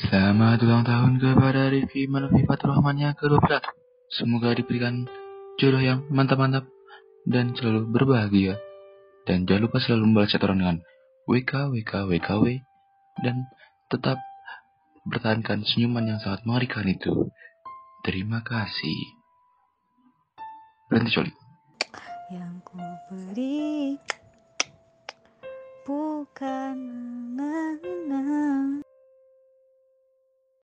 Selamat ulang tahun kepada Rifki Malfi Fatur Rahman ke-21. Semoga diberikan jodoh yang mantap-mantap dan selalu berbahagia. Dan jangan lupa selalu membalas chat orang dengan WK, WK, WKW. Dan tetap pertahankan senyuman yang sangat mengerikan itu. Terima kasih. Berhenti, Coli. yang ku beri bukan